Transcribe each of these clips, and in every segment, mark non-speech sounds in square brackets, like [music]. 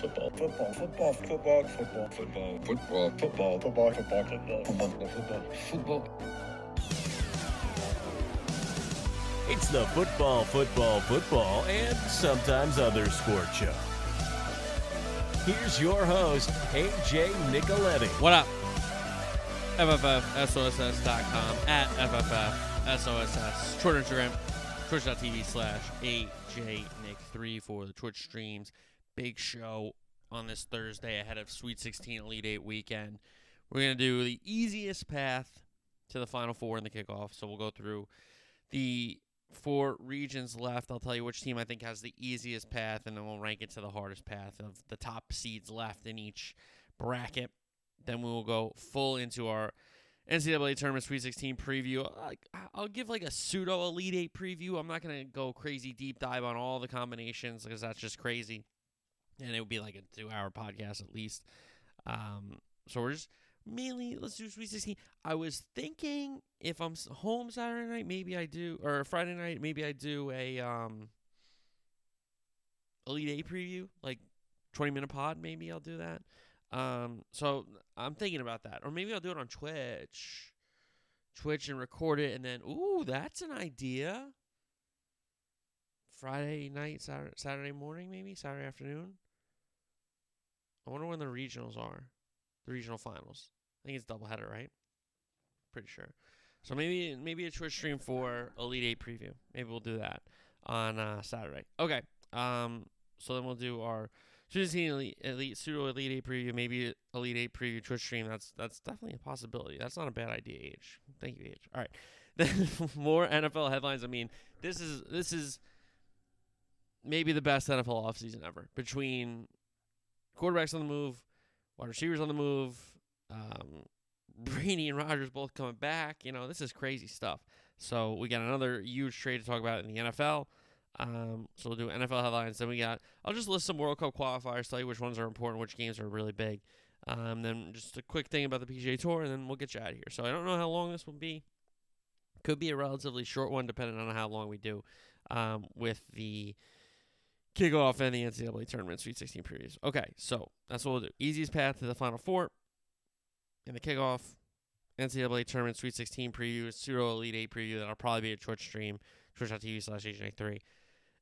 football, football, football, football, football, football, football, football, football, football, football, football, football, football. It's the football, football, football, and sometimes other sport show. Here's your host, AJ Nicoletti. What up? FFFSOSS.com at FFFSOSS. Twitter, Instagram, twitch.tv slash AJNick3 for the Twitch streams. Big show on this Thursday ahead of Sweet 16 Elite 8 weekend. We're going to do the easiest path to the Final Four in the kickoff. So we'll go through the four regions left. I'll tell you which team I think has the easiest path, and then we'll rank it to the hardest path of the top seeds left in each bracket. Then we will go full into our NCAA tournament Sweet 16 preview. I'll give like a pseudo Elite Eight preview. I'm not gonna go crazy deep dive on all the combinations because that's just crazy, and it would be like a two hour podcast at least. Um, so we're just mainly let's do Sweet 16. I was thinking if I'm home Saturday night, maybe I do, or Friday night, maybe I do a um Elite Eight preview, like 20 minute pod. Maybe I'll do that. Um, so I'm thinking about that, or maybe I'll do it on Twitch, Twitch and record it, and then ooh, that's an idea. Friday night, Saturday, Saturday morning, maybe Saturday afternoon. I wonder when the regionals are, the regional finals. I think it's doubleheader, right? Pretty sure. So maybe maybe a Twitch stream for Elite Eight preview. Maybe we'll do that on uh, Saturday. Okay. Um. So then we'll do our Choosing elite, elite pseudo elite eight preview, maybe elite eight preview Twitch stream. That's that's definitely a possibility. That's not a bad idea, Age. Thank you, Age. All right, [laughs] then more NFL headlines. I mean, this is this is maybe the best NFL offseason ever. Between quarterbacks on the move, wide receivers on the move, um, [laughs] Brady and Rodgers both coming back. You know, this is crazy stuff. So we got another huge trade to talk about in the NFL. Um, so we'll do NFL headlines. Then we got, I'll just list some World Cup qualifiers, tell you which ones are important, which games are really big. Um, then just a quick thing about the PGA Tour, and then we'll get you out of here. So I don't know how long this will be. Could be a relatively short one, depending on how long we do um, with the kickoff and the NCAA tournament Sweet 16 previews. Okay, so that's what we'll do. Easiest path to the Final Four in the kickoff, NCAA tournament Sweet 16 preview, pseudo Elite 8 preview. That'll probably be a Twitch stream, twitch.tv slash AJ3.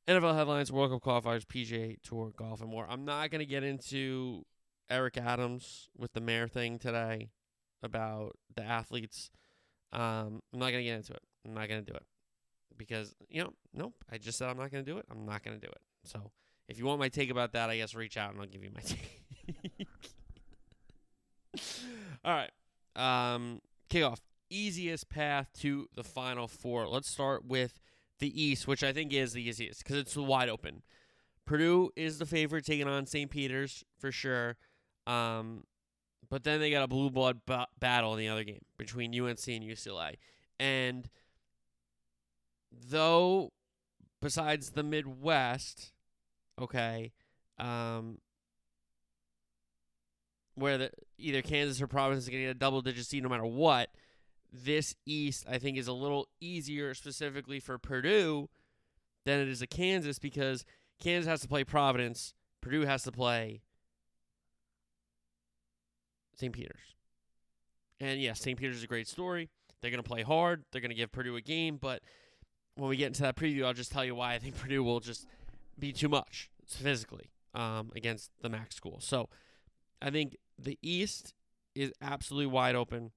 NFL headlines, World Cup qualifiers, PGA Tour, golf, and more. I'm not going to get into Eric Adams with the mayor thing today about the athletes. Um, I'm not going to get into it. I'm not going to do it because, you know, nope. I just said I'm not going to do it. I'm not going to do it. So if you want my take about that, I guess reach out and I'll give you my [laughs] take. All right. Um, kickoff. Easiest path to the final four. Let's start with the East, which I think is the easiest because it's wide open. Purdue is the favorite, taking on St. Peter's for sure. Um, but then they got a blue blood b- battle in the other game between UNC and UCLA. And though, besides the Midwest, okay, um, where the either Kansas or Providence is going to get a double digit seed no matter what, this East, I think, is a little easier specifically for Purdue than it is a Kansas because Kansas has to play Providence, Purdue has to play St. Peter's. And yes, St. Peter's is a great story. They're going to play hard. They're going to give Purdue a game. But when we get into that preview, I'll just tell you why I think [laughs] Purdue will just be too much physically um, against the MAAC school. So I think the East is absolutely wide open.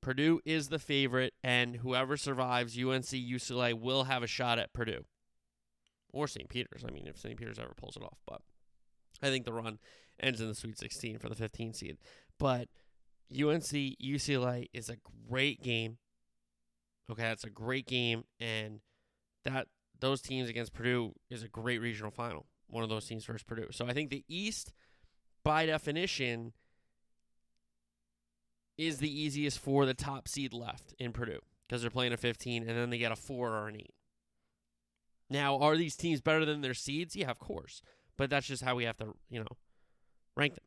Purdue is the favorite, and whoever survives UNC UCLA will have a shot at Purdue or St. Peter's. I mean, if St. Peter's ever pulls it off, but I think the run ends in the Sweet 16 for the 15 seed. But UNC UCLA is a great game. Okay, that's a great game, and that those teams against Purdue is a great regional final. One of those teams versus Purdue. So I think the East, by definition, is the easiest for the top seed left in Purdue because they're playing a 15 and then they get a 4 or an 8. Now, are these teams better than their seeds? Yeah, of course. But that's just how we have to, you know, rank them.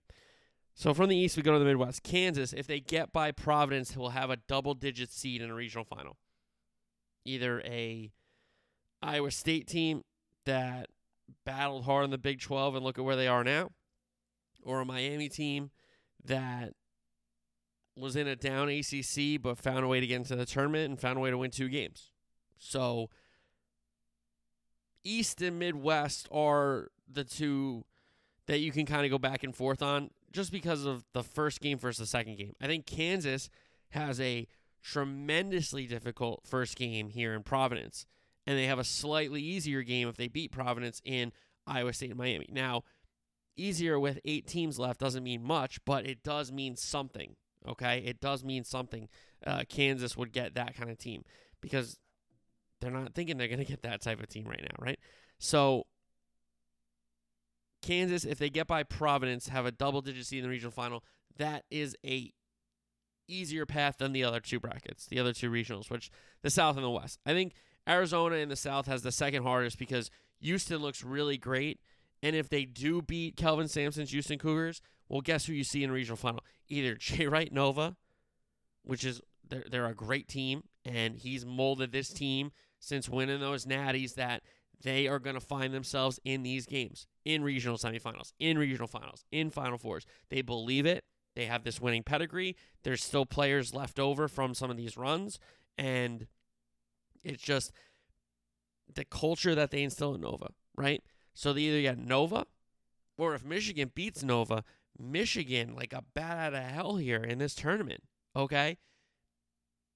So from the East, we go to the Midwest. Kansas, if they get by Providence, will have a double digit seed in a regional final. Either a Iowa State team that battled hard in the Big 12 and look at where they are now, or a Miami team that was in a down ACC but found a way to get into the tournament and found a way to win two games. So East and Midwest are the two that you can kind of go back and forth on just because of the first game versus the second game. I think Kansas has a tremendously difficult first game here in Providence, and they have a slightly easier game if they beat Providence in Iowa State and Miami. Now, easier with eight teams left doesn't mean much, but it does mean something. Okay, it does mean something. Uh, Kansas would get that kind of team because they're not thinking they're going [laughs] to get that type of team right now, right? So Kansas, if they get by Providence, have a double digit seed in the regional final. That is a easier path than the other two brackets, the other two regionals, which the South and the West. I think Arizona in the South has the second hardest because Houston looks really great. And if they do beat Kelvin Sampson's Houston Cougars, well, guess who you see in regional final? Either [laughs] Jay Wright Nova, which is they're, they're a great team, and he's molded this team since winning those natties that they are going to find themselves in these games, in regional semifinals, in regional finals, in final fours. They believe it. They have this winning pedigree. There's still players left over from some of these runs, and it's just the culture that they instill in Nova, right? So they either get Nova, or if Michigan beats Nova, Michigan like a bat out of hell here in this tournament. Okay,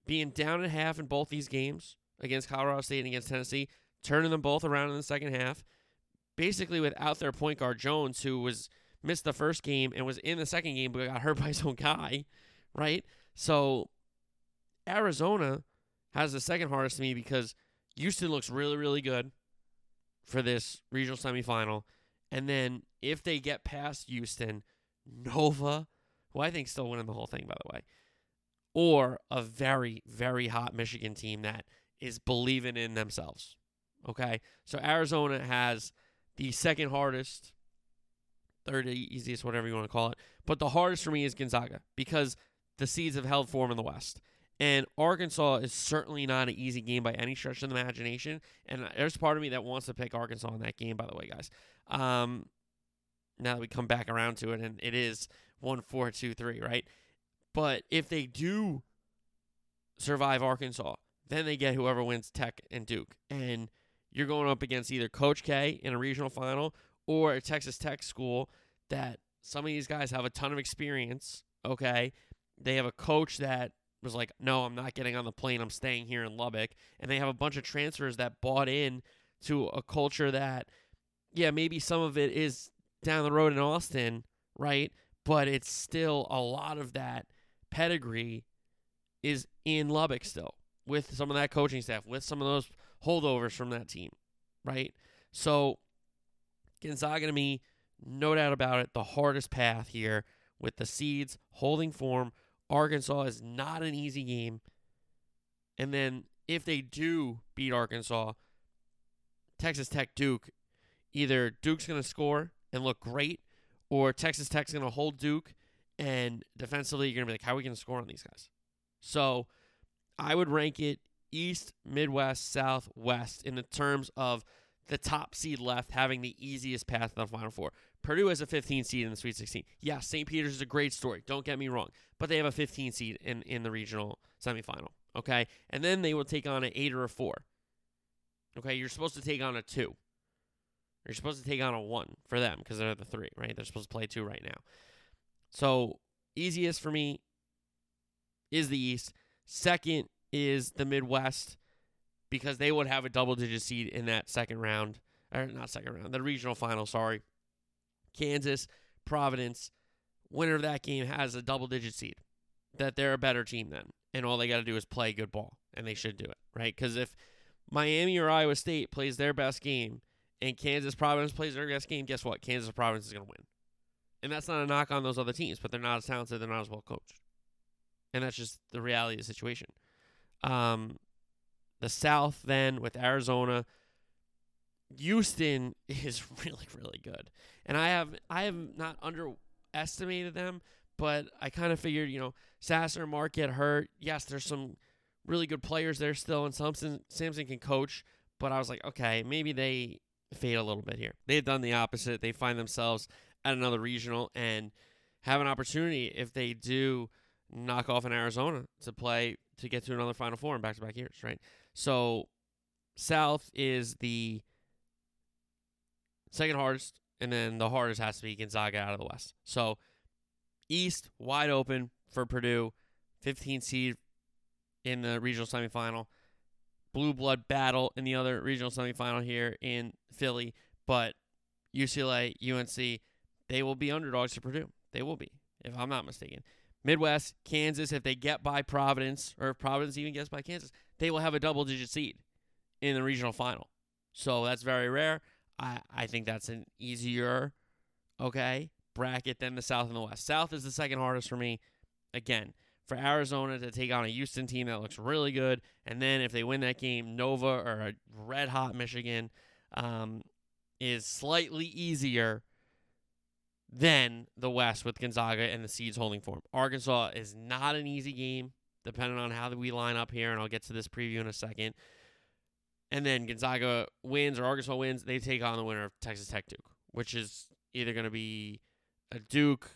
being down at half in both these games against Colorado State and against Tennessee, turning them both around in the second half, basically without their point guard Jones, who was missed the first game and was in the second game but got hurt [laughs] by his own guy, right? So Arizona has the second hardest to me because Houston looks really, really good for this regional semifinal. And then if they get past Houston, Nova, who I think still winning the whole thing, by the way, or a very, very hot Michigan team that is believing in themselves. Okay. So Arizona has the second hardest, third easiest, whatever you want to call it. But the hardest for me is Gonzaga because the seeds have held form in the West. And Arkansas is certainly not an easy game by any stretch of the imagination. And there's part of me that wants to pick Arkansas in that game, by the way, guys. Um, now that we come back around to it, and it is one, four, two, three, right? But if they do survive Arkansas, then they get whoever wins Tech and Duke. And you're going up against either Coach K in a regional final or a Texas Tech school that some of these guys have a ton of experience. Okay. They have a coach that was like, no, I'm not getting on the plane. I'm staying here in Lubbock. And they have a bunch of transfers that bought in to a culture that, yeah, maybe some of it is down the road in Austin, right? But it's still a lot of that pedigree is in Lubbock still with some of that coaching staff, with some of those holdovers from that team, right? So Gonzaga to me, no doubt about it, the hardest path here with the seeds holding form. Arkansas is not an easy game. And then if they do beat Arkansas, Texas Tech Duke, either Duke's going to score and look great, or Texas Tech's going to hold Duke, and defensively, you're going to be like, how are we going to score on these guys? So I would rank it East, Midwest, South, West in the terms of the top seed left having the easiest path to the Final Four. Purdue has a 15 seed in the Sweet 16. Yeah, St. Peter's is a great story. Don't get me wrong, but they have a 15 seed in in the regional semifinal. Okay, and then they will take on an eight or a four. Okay, you're supposed to take on a two. You're supposed to take on a one for them because they're the three, right? They're supposed to play two right now. So easiest for me is the East. Second is the Midwest because they would have a double digit seed in that second round, or not second round, the regional final, sorry. Kansas, Providence, winner of that game has a double digit seed. That they're a better team than. And all they got to do is play good ball. And they should do it, right? Because if Miami or Iowa State plays their best game and Kansas Providence plays their best game, guess what? Kansas Providence is going to win. And that's not a knock on those other teams, but they're not as talented, they're not as well coached. And that's just the reality of the situation. Um, the South, then with Arizona, Houston [laughs] is really, really good. And I have I have not underestimated them, but I kind of figured, you know, Sasser and Mark get hurt. Yes, there's some really good players there still, and Sampson Sampson can coach. But I was like, okay, maybe they fade a little bit here. They've done the opposite. They find themselves at another regional and have an opportunity if they do knock off in Arizona to play to get to another Final Four in back to back years, right? So South is the second hardest, and then the hardest has to be Gonzaga out of the West. So East wide open for Purdue, 15 seed in the regional semifinal. Blue blood battle in the other regional semifinal here in Philly, but UCLA, UNC, they will be underdogs to Purdue. They will be, if I'm not mistaken. Midwest, Kansas, if they get by Providence, or if Providence even gets by Kansas, they will have a double digit seed in the regional final. So that's very rare. I, I think that's an easier, okay, bracket than the South and the West. South is the second hardest for me. Again, for Arizona to take on a Houston team that looks really good, and then if they win that game, Nova or a red hot Michigan um, is slightly easier than the West with Gonzaga and the seeds holding form. Arkansas is not an easy game, depending on how we line up here, and I'll get to this preview in a second. And then Gonzaga wins or Arkansas wins, they take on the winner of Texas Tech Duke, which is either going to be a Duke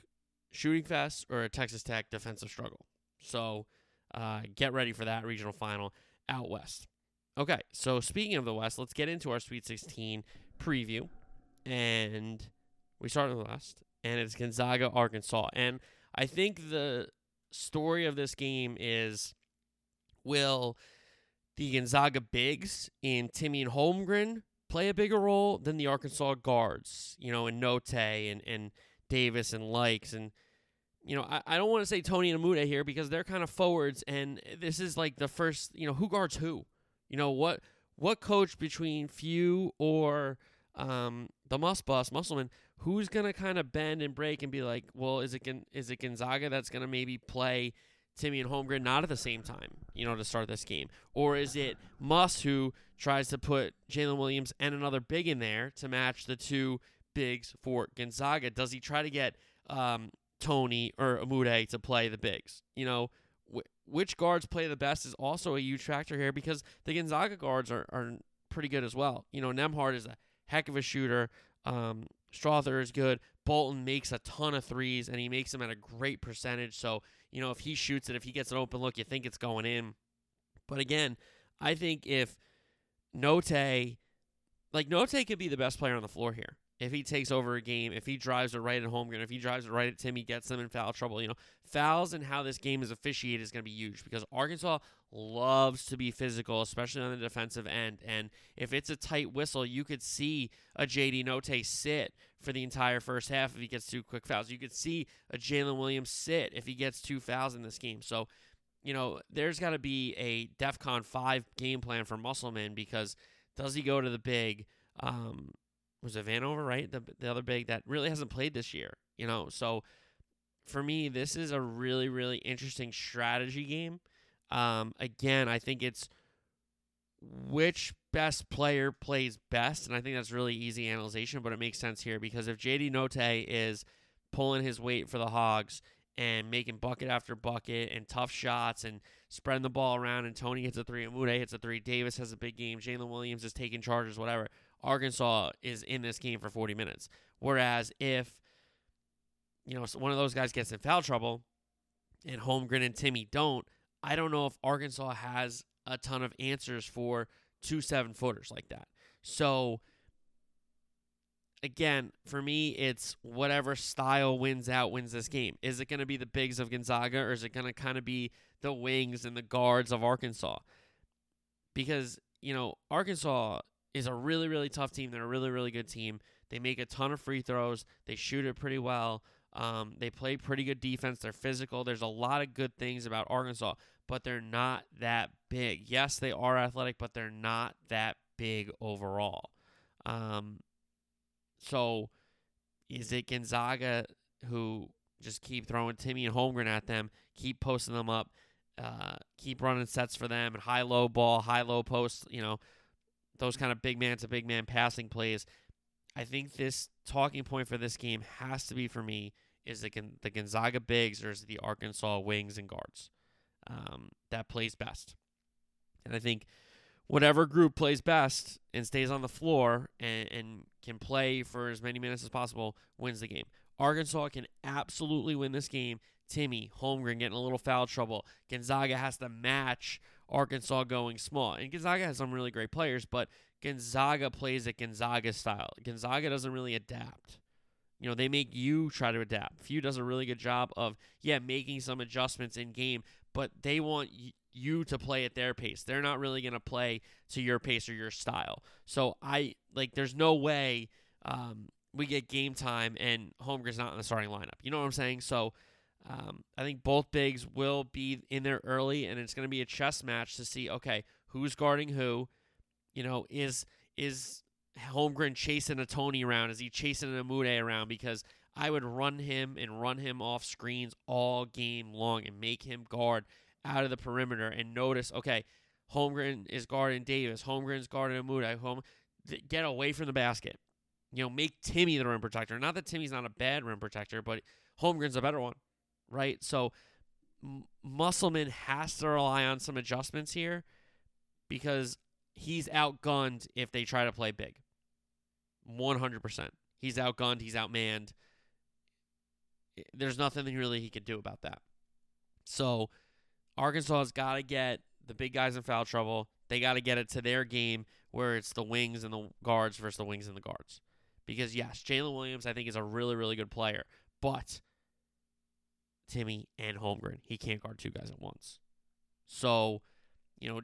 shooting fest or a Texas Tech defensive struggle. So uh, get ready for that regional final out west. Okay, so speaking of the West, let's get into our Sweet 16 preview. And we start in the West, and it's Gonzaga, Arkansas. And I think the story of this game is will the Gonzaga bigs in Timme and Holmgren play a bigger role than the Arkansas guards, you know, in Notae and, and Davis and Lykes and you know, I, I don't want to say Toney and Umude here because they're kind of forwards and this is like the first, you know, who guards who? You know, what what coach between Few or um, the Muss Bus, Musselman, who's gonna kind of bend and break and be like, well, is it is it Gonzaga that's gonna maybe play Timme and Holmgren not at the same time, you know, to start this game, or is it Muss who tries to put Jaylin Williams and another big in there to match the two bigs for Gonzaga? Does he try to get um, Toney or Umude to play the bigs? You know, wh- which guards play the best is also a huge factor here because the Gonzaga guards are, are pretty good as well. You know, Nembhard is a heck of a shooter. Um, Strawther is good. Bolton makes a ton of threes, and he makes them at a great percentage. So, you know, if he shoots it, if he gets an open look, you think it's going in. But again, I think if Notae, like Notae could be the best player on the floor here if he takes over a game, if he drives it right at Holmgren, if he drives it right at Tim, he gets them in foul trouble, you know, fouls and how this game is officiated is going to be huge because Arkansas loves to be physical, especially on the defensive end. And if it's a tight whistle, you could see a JD Notae sit for the entire first half if he gets two quick fouls. You could see a Jaylin Williams sit if he gets two fouls in this game. So, you know, there's got to be a DEFCON 5 game plan for Musselman because does he go to the big? Um, was it Vanover, right? The the other big that really hasn't played this year, you know. So for me, this is a really really interesting strategy game. Um, again, I think it's which best player plays best, and I think that's really easy analyzation, but it makes sense here because if JD Notae is pulling his weight for the Hogs and making bucket after bucket and tough shots and spreading the ball around, and Toney hits a three, and Mude hits a three, Davis has a big game, Jaylin Williams is taking charges, whatever. Arkansas is in this game for 40 minutes. Whereas if you know one of those guys gets in foul trouble and Holmgren and Timme don't, I don't know if Arkansas has a ton of answers for two seven footers like that. So again, for me, it's whatever style wins out wins this game. Is it going to be the bigs of Gonzaga or is it going to kind of be the wings and the guards of Arkansas? Because, you know, Arkansas is a really, really tough team. They're a really, really good team. They make a ton of free throws. They shoot it pretty well. Um, they play pretty good defense. They're physical. There's a lot of good things about Arkansas, but they're not that big. Yes, they are athletic, but they're not that big overall. Um, so is it Gonzaga who just keep throwing Timme and Holmgren at them, keep posting them up, uh, keep running sets for them and high low ball, high low post, you know, those kind of big man to big man passing plays. I think this talking point for this game has to be for me is the, the Gonzaga bigs or is the Arkansas wings and guards um, that plays best. And I think whatever group plays best and stays on the floor and, and can play for as many minutes as possible wins the game. Arkansas can absolutely win this game. Timme Holmgren getting a little foul trouble. Gonzaga has to match Arkansas going small. And Gonzaga has some really great players, but Gonzaga plays at Gonzaga style. Gonzaga doesn't really adapt. You know, they make you try to adapt. Few does a really good job of, yeah, making some adjustments in game, but they want you to play at their pace. They're not really going to play to your pace or your style. So I, like, there's no way um, we get game time and Holmgren's not in the starting lineup. You know what I'm saying? So um, I think both bigs will be in there early, and it's going to be a chess match to see, okay, who's guarding who. You know, is is Holmgren chasing a Toney around? Is he chasing a Umude around? Because I would run him and run him off screens all game long and make him guard out of the perimeter and notice, okay, Holmgren is guarding Davis, Holmgren's guarding Umude, home get away from the basket. You know, make Timme the rim protector. Not that Timme's not a bad rim protector, but Holmgren's a better one, right? So Musselman has to rely on some adjustments here because he's outgunned if they try to play big. 100%. He's outgunned, he's outmanned. There's nothing really he could do about that. So Arkansas has got to get the big guys in foul trouble. They got to get it to their game where it's the wings and the guards versus the wings and the guards. Because, yes, Jaylin Williams, I think, is a really, really good player. But Timme and Holmgren, he can't guard two guys at once. So, you know,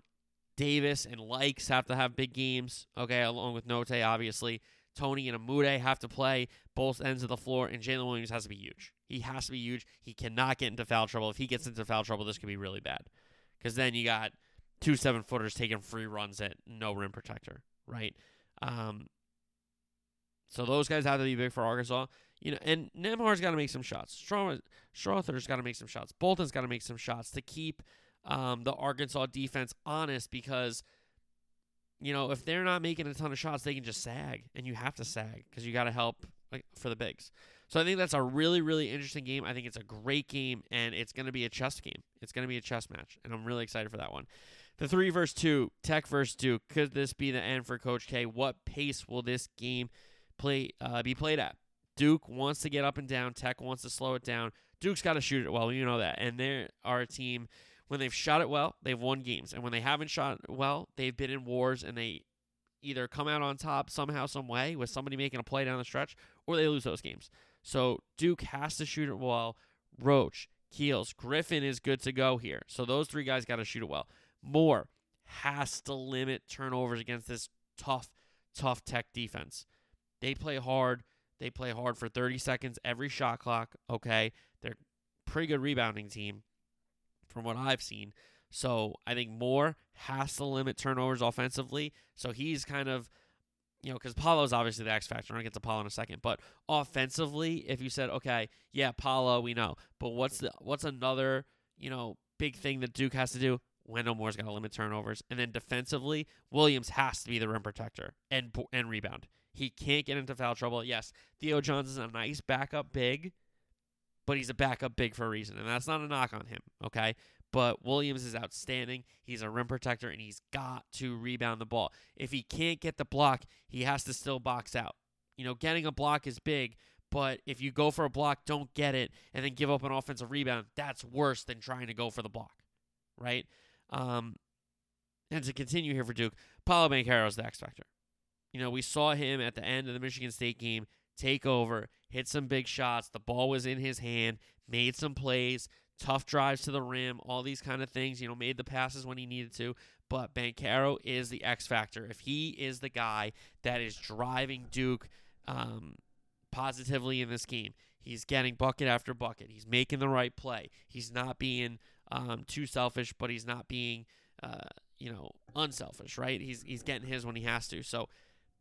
Davis and Lykes have to have big games, okay, along with Note, obviously. Toney and Umude have to play both ends of the floor, and Jaylin Williams has to be huge. He has to be huge. He cannot get into foul trouble. If he gets into foul trouble, this could be really bad. Because then you got two seven footers taking free runs at no rim protector, right? Um, so those guys have to be big for Arkansas. You know, and Nembhard's got to make some shots. Strawther's got to make some shots. Bolton's got to make some shots to keep um, the Arkansas defense honest because, you know, if they're not making a ton of shots, they can just sag, and you have to sag because you got to help like for the bigs. So I think that's a really, really interesting game. I think it's a great game, and it's going to be a chess game. It's going to be a chess match, and I'm really excited for that one. The three versus two, Tech versus Duke. Could this be the end for Coach K? What pace will this game play uh, be played at? Duke wants to get up and down. Tech wants to slow it down. Duke's got to shoot it well. You know that. And they are a team when they've shot it well, they've won games, and when they haven't shot well, they've been in wars and they either come out on top somehow, some way with somebody making a play down the stretch, or they lose those games. So Duke has to shoot it well. Roach, Keels, Griffin is good to go here. So those three guys got to shoot it well. Moore has to limit turnovers against this tough, tough tech defense. They play hard. They play hard for 30 seconds every shot clock. Okay. They're pretty good rebounding team from what I've seen. So I think Moore has to limit turnovers offensively. So he's kind of, you know, because Paolo's obviously the X factor. I'll get to Paolo in a second. But offensively, if you said, okay, yeah, Paolo, we know, but what's the what's another, you know, big thing that Duke has to do? Wendell Moore's got to limit turnovers, and then defensively, Williams has to be the rim protector and and rebound. He can't get into foul trouble. Yes, Theo Johnson's a nice backup big, but he's a backup big for a reason, and that's not a knock on him. Okay, but Williams is outstanding. He's a rim protector, and he's got to rebound the ball. If he can't get the block, he has to still box out. You know, getting a block is big, but if you go for a block, don't get it, and then give up an offensive rebound, that's worse than trying to go for the block, right? Um, and to continue here for Duke, Banchero is the X factor. You know, we saw him at the end of the Michigan State game take over, hit some big shots. The ball was in his hand, made some plays, tough drives to the rim, all these kind of things. You know, made the passes when he needed to. But Banchero is the X factor. If he is the guy that is driving Duke um, positively in this game, he's getting bucket after bucket. He's making the right play. He's not being um, too selfish, but he's not being, uh, you know, unselfish. Right? He's he's getting his when he has to. So.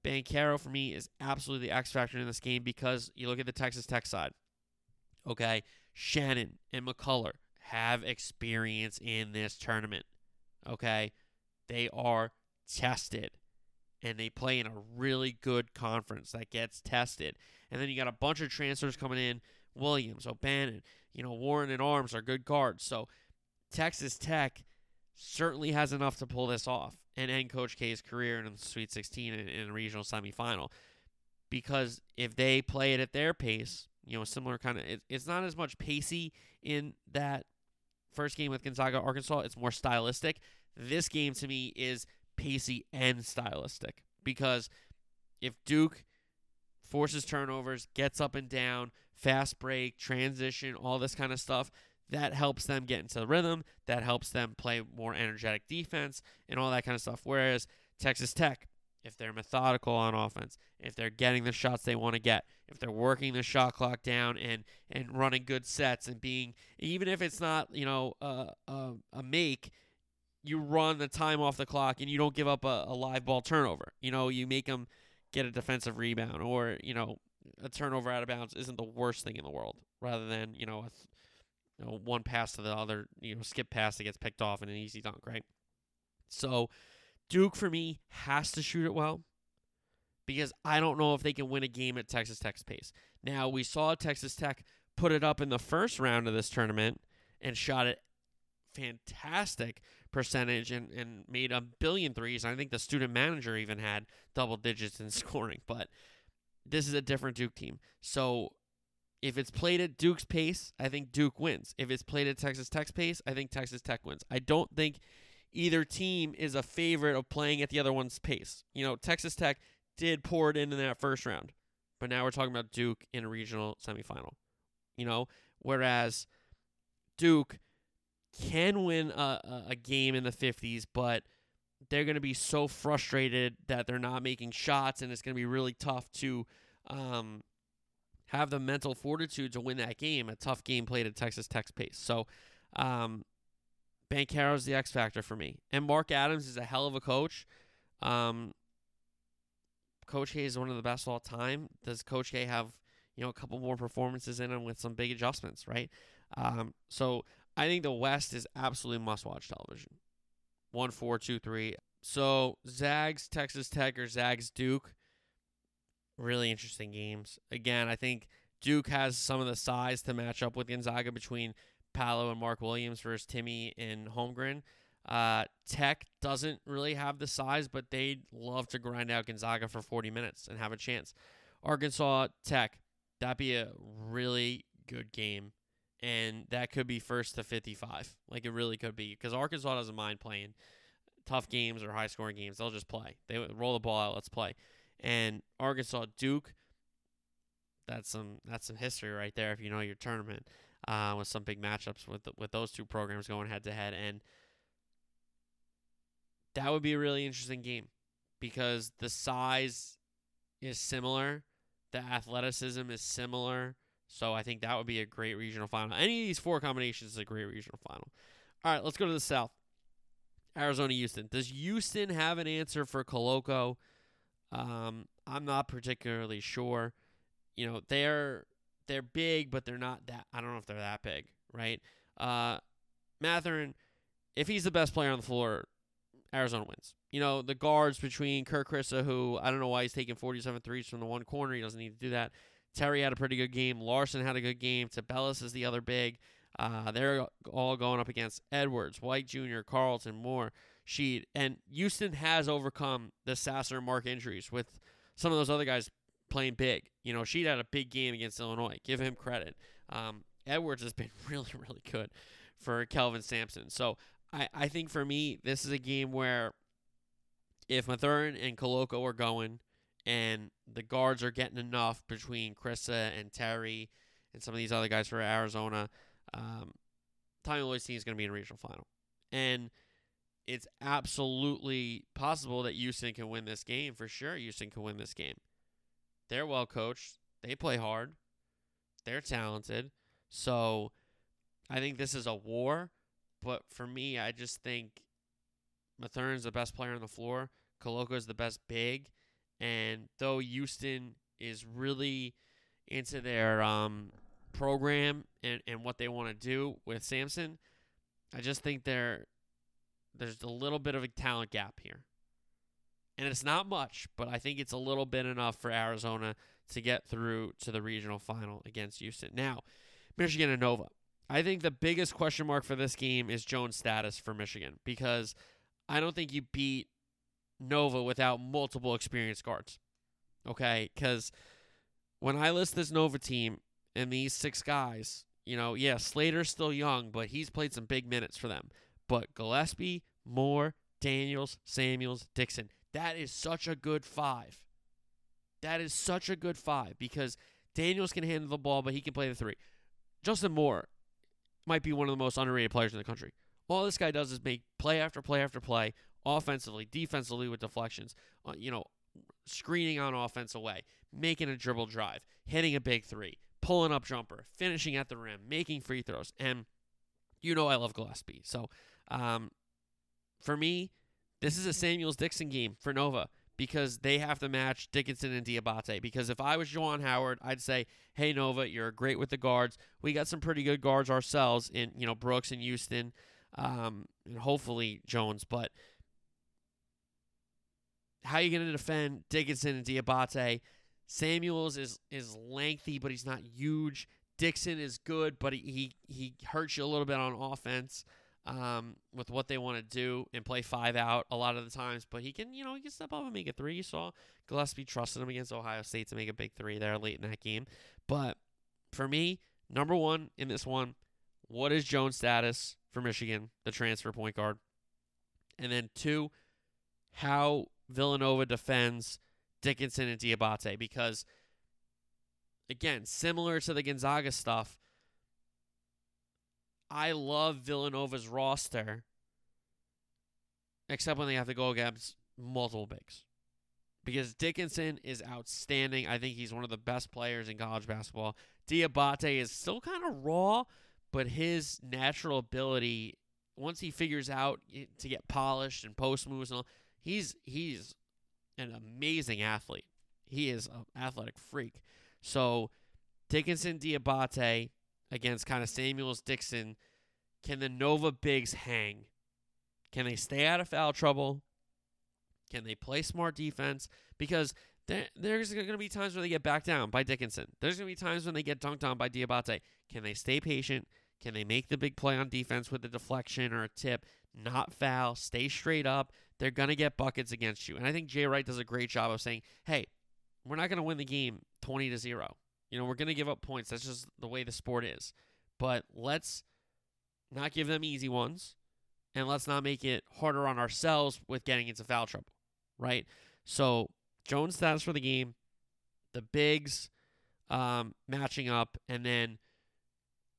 Banchero for me is absolutely the X factor in this game because you look at the Texas Tech side. Okay, Shannon and McCullar have experience in this tournament. Okay? They are tested. And they play in a really good conference that gets tested. And then you got a bunch of transfers coming in. Williams, Obanor, you know, Warren and Arms are good guards. So Texas Tech certainly has enough to pull this off. And end Coach K's career in the Sweet 16 in, in a regional semifinal. Because if they play it at their pace, you know, similar kind of, it, it's not as much pacey in that first game with Gonzaga, Arkansas. It's more stylistic. This game to me is pacey and stylistic because if Duke forces turnovers, gets up and down, fast break, transition, all this kind of stuff, that helps them get into the rhythm. That helps them play more energetic defense and all that kind of stuff. Whereas Texas Tech, if they're methodical on offense, if they're getting the shots they want to get, if they're working the shot clock down and and running good sets and being even if it's not you know uh, uh, a make, you run the time off the clock and you don't give up a, a live ball turnover. You know you make them get a defensive rebound or you know a turnover out of bounds isn't the worst thing in the world. Rather than you know a know, one pass to the other, you know, skip pass that gets picked off and an easy dunk, right? So Duke for me has to shoot it well because I don't know if they can win a game at Texas Tech's pace. Now we saw Texas Tech put it up in the first round of this tournament and shot it fantastic percentage and, and made a billion threes. I think the student manager even had double digits in [laughs] scoring, but this is a different Duke team. So if it's played at Duke's pace, I think Duke wins. If it's played at Texas Tech's pace, I think Texas Tech wins. I don't think either team is a favorite of playing at the other one's pace. You know, Texas Tech did pour it in in that first round, but now we're talking about Duke in a regional semifinal. You know, whereas Duke can win a, a game in the 50s, but they're going to be so frustrated that they're not making shots, and it's going to be really tough to um, have the mental fortitude to win that game. A tough game played at Texas Tech's pace. So, um, is the X factor for me, and Mark Adams is a hell of a coach. Um, Coach K is one of the best of all time. Does Coach K have you know a couple more performances in him with some big adjustments, right? Um, so I think the West is absolutely must watch television. One, four, two, three. So Zags, Texas Tech, or Zags, Duke really interesting games. Again, I think Duke has some of the size to match up with Gonzaga between Paolo and Mark Williams versus Timme and Holmgren. Uh, Tech doesn't really have the size, but they'd love to grind out Gonzaga for 40 minutes and have a chance. Arkansas Tech, that'd be a really good game. And that could be first to 55. Like it really could be. Because Arkansas doesn't mind playing tough games or high scoring games. They'll just play. They roll the ball out. Let's play and Arkansas Duke. That's some that's some history right there if you know your tournament uh, with some big matchups with the, with those two programs going head to head and that would be a really interesting game because the size is similar, the athleticism is similar. So I think that would be a great regional final. Any of these four combinations is a great regional final. All right, let's go to the South. Arizona Houston. Does Houston have an answer for Koloko? Um, I'm not particularly sure. You know, they're they're big, but they're not that. I don't know if they're that big, right? Uh, Mathurin, if he's the best player on the floor, Arizona wins. You know, the guards between Kirk Kriisa, who I don't know why he's taking 47 threes from the one corner. He doesn't need to do that. Terry had a pretty good game. Larsson had a good game. Tubelis is the other big. Uh, they're all going up against Edwards, White Jr., Carlton, Moore sheet. And Houston has overcome the Sasser Mark injuries with some of those other guys playing big. You know, Sheet had a big game against Illinois. Give him credit. Um, Edwards has [laughs] been really, really good for Kelvin Sampson. So I, I think for me, this is a game where if Mathurin and Koloko are going and the guards are getting enough between Kriisa and Terry and some of these other guys for Arizona, um, Tommy Lloyd's team is going to be in a regional final. And – it's absolutely possible that Houston can win this game for sure. Houston can win this game. They're well coached. They play hard. They're talented. So I think this is a war. But for me, I just think Mathurin's the best player on the floor. Koloko is the best big. And though Houston is really into their um, program and, and what they want to do with Sampson, I just think they're there's a little bit of a talent gap here. And it's not much, but I think it's a little bit enough for Arizona to get through to the regional final against Houston. Now, Michigan and Nova. I think the biggest question mark for this game is Jones' status for Michigan because I don't think you beat Nova without multiple experienced guards. Okay, because when I list this Nova team and these six guys, you know, yeah, Slater's still young, but he's played some big minutes for them. But Gillespie, Moore, Daniels, Samuels, Dixon, that is such a good five. That is such a good five because Daniels can handle the ball, but he can play the three. Justin Moore might be one of the most underrated players in the country. All this guy does is make play after play after play, offensively, defensively with deflections, uh, you know, screening on offense away, making a dribble drive, hitting a big three, pulling up jumper, finishing at the rim, making free throws. And you know I love Gillespie. So um, for me, this is a Samuels Dixon game for Nova because they have to match Dickinson and Diabate. Because if I was Juwan Howard, I'd say, "Hey Nova, you're great with the guards. We got some pretty good guards ourselves in you know Brooks and Houston, um, and hopefully Jones. But how are you going to defend Dickinson and Diabate? Samuels is is lengthy, but he's not huge. Dixon is good, but he he, he hurts you a little bit on offense um, with what they want to do and play five out a lot of the times. But he can, you know, he can step up and make a three. You saw Gillespie trusted him against Ohio State to make a big three there late in that game. But for me, number one in this one, what is Jones' status for Michigan, the transfer point guard? And then two, how Villanova defends Dickinson and Diabate because again, similar to the Gonzaga stuff, I love Villanova's roster, except when they have to go against multiple bigs. Because Dickinson is outstanding. I think he's one of the best players in college basketball. Diabate is still kind of raw, but his natural ability, once he figures out to get polished and post moves and all, he's he's an amazing athlete. He is an athletic freak. So Dickinson Diabate against kind of Samuels Dixon. Can the Nova Bigs hang? Can they stay out of foul trouble? Can they play smart defense? Because there, there's going to be times where they get backed down by Dickinson. There's going to be times when they get dunked on by Diabate. Can they stay patient? Can they make the big play on defense with a deflection or a tip? Not foul, stay straight up. They're going to get buckets against you. And I think Jay Wright does a great job of saying, hey, we're not going to win the game 20 to 0. You know, we're going to give up points. That's just the way the sport is. But let's not give them easy ones and let's not make it harder on ourselves with getting into foul trouble, right? So, Jones stats for the game, the bigs um, matching up, and then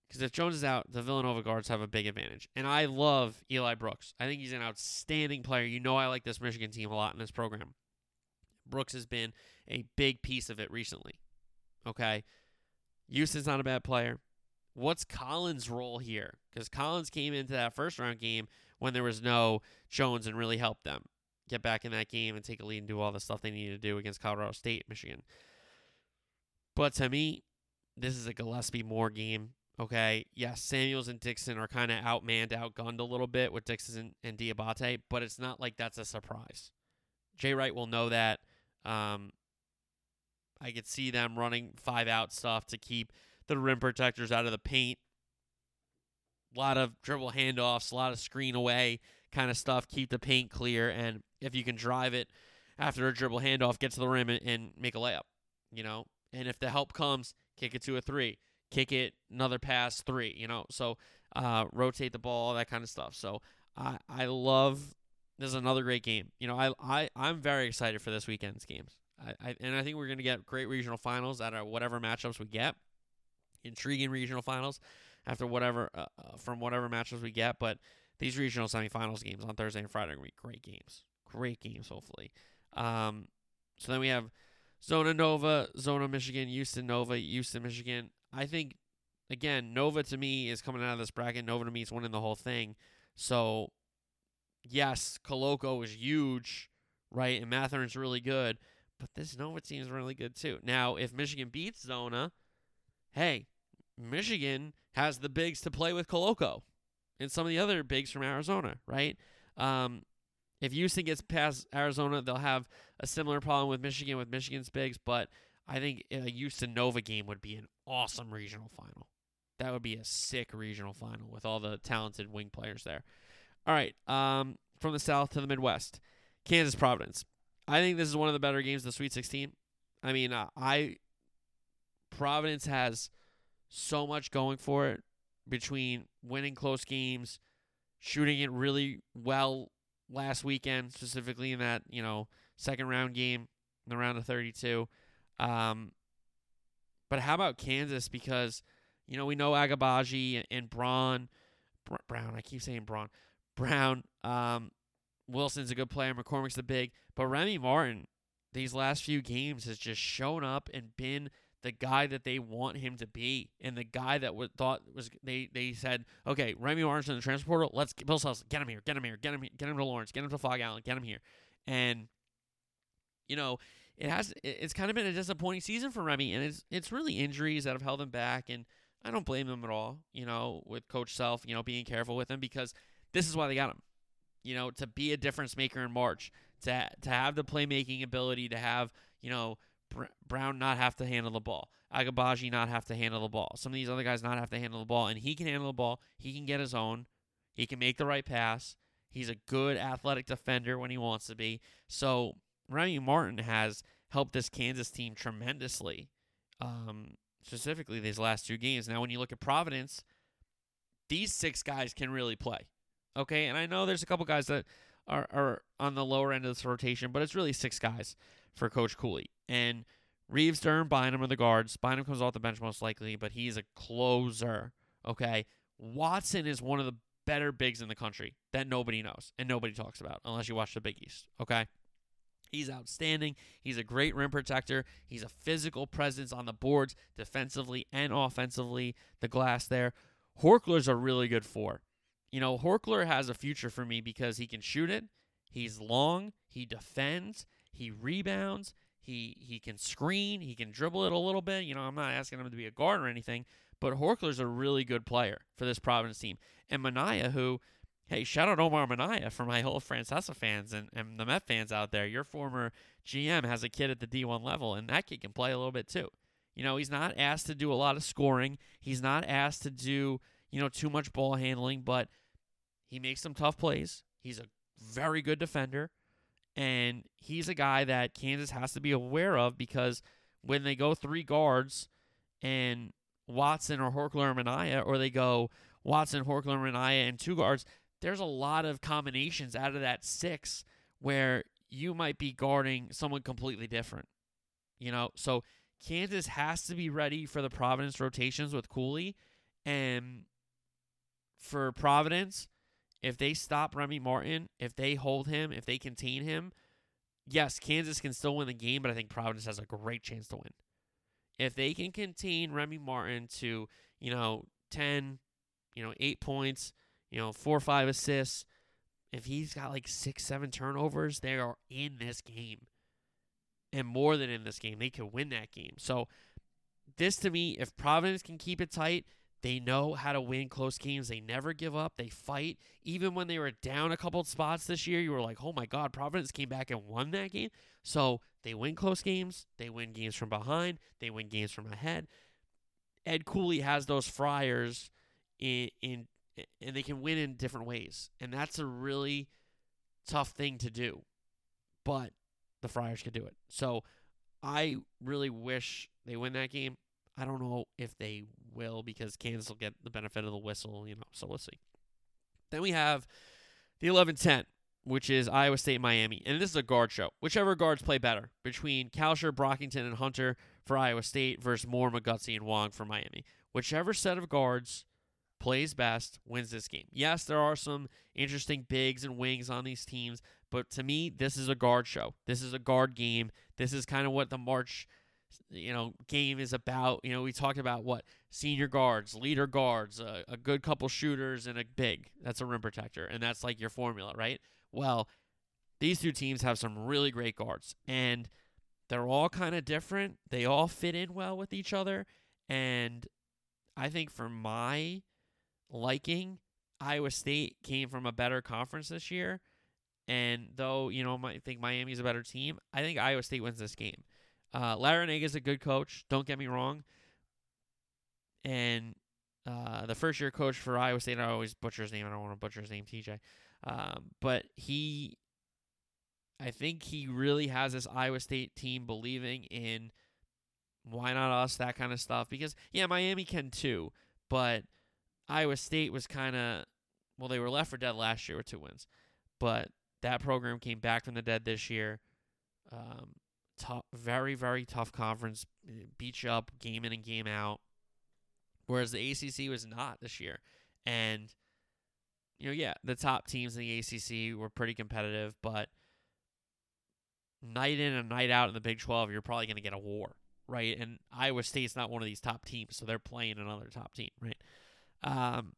because if Jones is out, the Villanova guards have a big advantage. And I love Eli Brooks. I think he's an outstanding player. You know, I like this Michigan team a lot in this program. Brooks has been a big piece of it recently. Okay. Houston's not a bad player. What's Collins' role here? Because Collins came into that first round game when there was no Jones and really helped them get back in that game and take a lead and do all the stuff they needed to do against Colorado State, Michigan. But to me, this is a Gillespie Moore game. Okay, yes, Samuels and Dixon are kind of outmanned, outgunned a little bit with Dixon and Diabate, but it's not like that's a surprise. Jay Wright will know that. Um, I could see them running five out stuff to keep the rim protectors out of the paint. A lot of dribble handoffs, a lot of screen away kind of stuff, keep the paint clear. And if you can drive it after a dribble handoff, get to the rim and, and make a layup, you know. And if the help comes, kick it to a three, kick it another pass three, you know. So uh, rotate the ball, all that kind of stuff. So I I love this is another great game. You know, I I I'm very excited for this weekend's games. I, I and I think we're going to get great regional finals out of whatever matchups we get. Intriguing regional finals after whatever uh, uh, from whatever matchups we get, but these regional semifinals games on Thursday and Friday are going to be great games. Great games, hopefully. Um, so then we have Zona Nova, Zona Michigan, Houston Nova, Houston Michigan. I think again, Nova to me is coming out of this bracket. Nova to me is winning the whole thing. So yes, Koloko is huge, right? And Mathurin's really good, but this Nova team is really good too. Now, if Michigan beats Zona, hey, Michigan has the bigs to play with Koloko and some of the other bigs from Arizona, right? Um, if Houston gets past Arizona, they'll have a similar problem with Michigan with Michigan's bigs, but I think a Houston Nova game would be an awesome regional final. That would be a sick regional final with all the talented wing players there. All right, um, from the South to the Midwest. Kansas Providence. I think this is one of the better games of the Sweet 16. I mean, uh, I Providence has so much going for it between winning close games, shooting it really well last weekend, specifically in that you know second round game, in the round of 32. Um, but how about Kansas? Because you know we know Agbaji and, and Braun, Br- Brown. I keep saying Braun, Brown. Um, Wilson's a good player. McCormick's the big, but Remy Martin these last few games has just shown up and been the guy that they want him to be, and the guy that was thought was they they said, okay, Remy Martin's in the transfer portal. Let's Bill Self, get him here, get him here, get him, get him to Lawrence, get him to Phog Allen, get him here, and you know it has it's kind of been a disappointing season for Remy, and it's it's really injuries that have held him back, and I don't blame him at all. You know, with Coach Self, you know, being careful with him because this is why they got him. You know, to be a difference maker in March, to to have the playmaking ability, to have you know Brown not have to handle the ball, Agbaji not have to handle the ball, some of these other guys not have to handle the ball, and he can handle the ball. He can get his own. He can make the right pass. He's a good athletic defender when he wants to be. So Remy Martin has helped this Kansas team tremendously, um, specifically these last two games. Now, when you look at Providence, these six guys can really play. Okay, and I know there's a couple guys that are, are on the lower end of this rotation, but it's really six guys for Coach Cooley. And Reeves, Durham, Bynum are the guards. Bynum comes off the bench most likely, but he's a closer. Okay. Watson is one of the better bigs in the country that nobody knows and nobody talks about unless you watch the Big East. Okay. He's outstanding. He's a great rim protector. He's a physical presence on the boards, defensively and offensively. The glass there. Horchler's a really good four. You know, Horchler has a future for me because he can shoot it. He's long. He defends. He rebounds. He he can screen. He can dribble it a little bit. You know, I'm not asking him to be a guard or anything, but Horchler's a really good player for this Providence team. And Minaya, who, hey, shout out Omar Minaya for my whole Francesa fans and, and the Met fans out there. Your former GM has a kid at the D1 level, and that kid can play a little bit too. You know, he's not asked to do a lot of scoring. He's not asked to do, you know, too much ball handling, but he makes some tough plays. He's a very good defender. And he's a guy that Kansas has to be aware of because when they go three guards and Watson or Horchler or Minaya, or they go Watson, Horchler, Minaya, and two guards, there's a lot of combinations out of that six where you might be guarding someone completely different. You know, so Kansas has to be ready for the Providence rotations with Cooley. And for Providence, if they stop Remy Martin, if they hold him, if they contain him, yes, Kansas can still win the game, but I think Providence has a great chance to win. If they can contain Remy Martin to, you know, 10, you know, 8 points, you know, 4 or 5 assists, if he's got like 6 7 turnovers, they are in this game. And more than in this game, they could win that game. So this to me, if Providence can keep it tight, they know how to win close games. They never give up. They fight. Even when they were down a couple spots this year, you were like, oh my God, Providence came back and won that game. So they win close games. They win games from behind. They win games from ahead. Ed Cooley has those Friars in, in and they can win in different ways. And that's a really tough thing to do. But the Friars could do it. So I really wish they win that game. I don't know if they will because Kansas will get the benefit of the whistle, you know, so we'll see. Then we have the 11 10, which is Iowa State Miami. And this is a guard show. Whichever guards play better between Kalscheur, Brockington, and Hunter for Iowa State versus Moore, McGusty, and Wong for Miami. Whichever set of guards plays best wins this game. Yes, there are some interesting bigs and wings on these teams, but to me, this is a guard show. This is a guard game. This is kind of what the March you know game is about. You know, we talked about what senior guards, leader guards, a, a good couple shooters, and a big. That's a rim protector, and that's like your formula, right? Well, these two teams have some really great guards, and they're all kind of different. They all fit in well with each other, and I think for my liking, Iowa State came from a better conference this year. And though, you know, I think Miami's a better team, I think Iowa State wins this game. Uh, Larrañaga is a good coach. Don't get me wrong. And uh, the first year coach for Iowa State, I always butcher his name. I don't want to butcher his name, TJ. Um, but he I think he really has this Iowa State team believing in why not us, that kind of stuff. Because, yeah, Miami can too, but Iowa State was kind of, well, they were left for dead last year with two wins. But that program came back from the dead this year. Um, tough, very, very tough conference. Beat you up game in and game out. Whereas the ACC was not this year. And, you know, yeah, the top teams in the ACC were pretty competitive, but night in and night out in the Big 12, you're probably going to get a war, right? And Iowa State's not one of these top teams, so they're playing another top team, right? Um,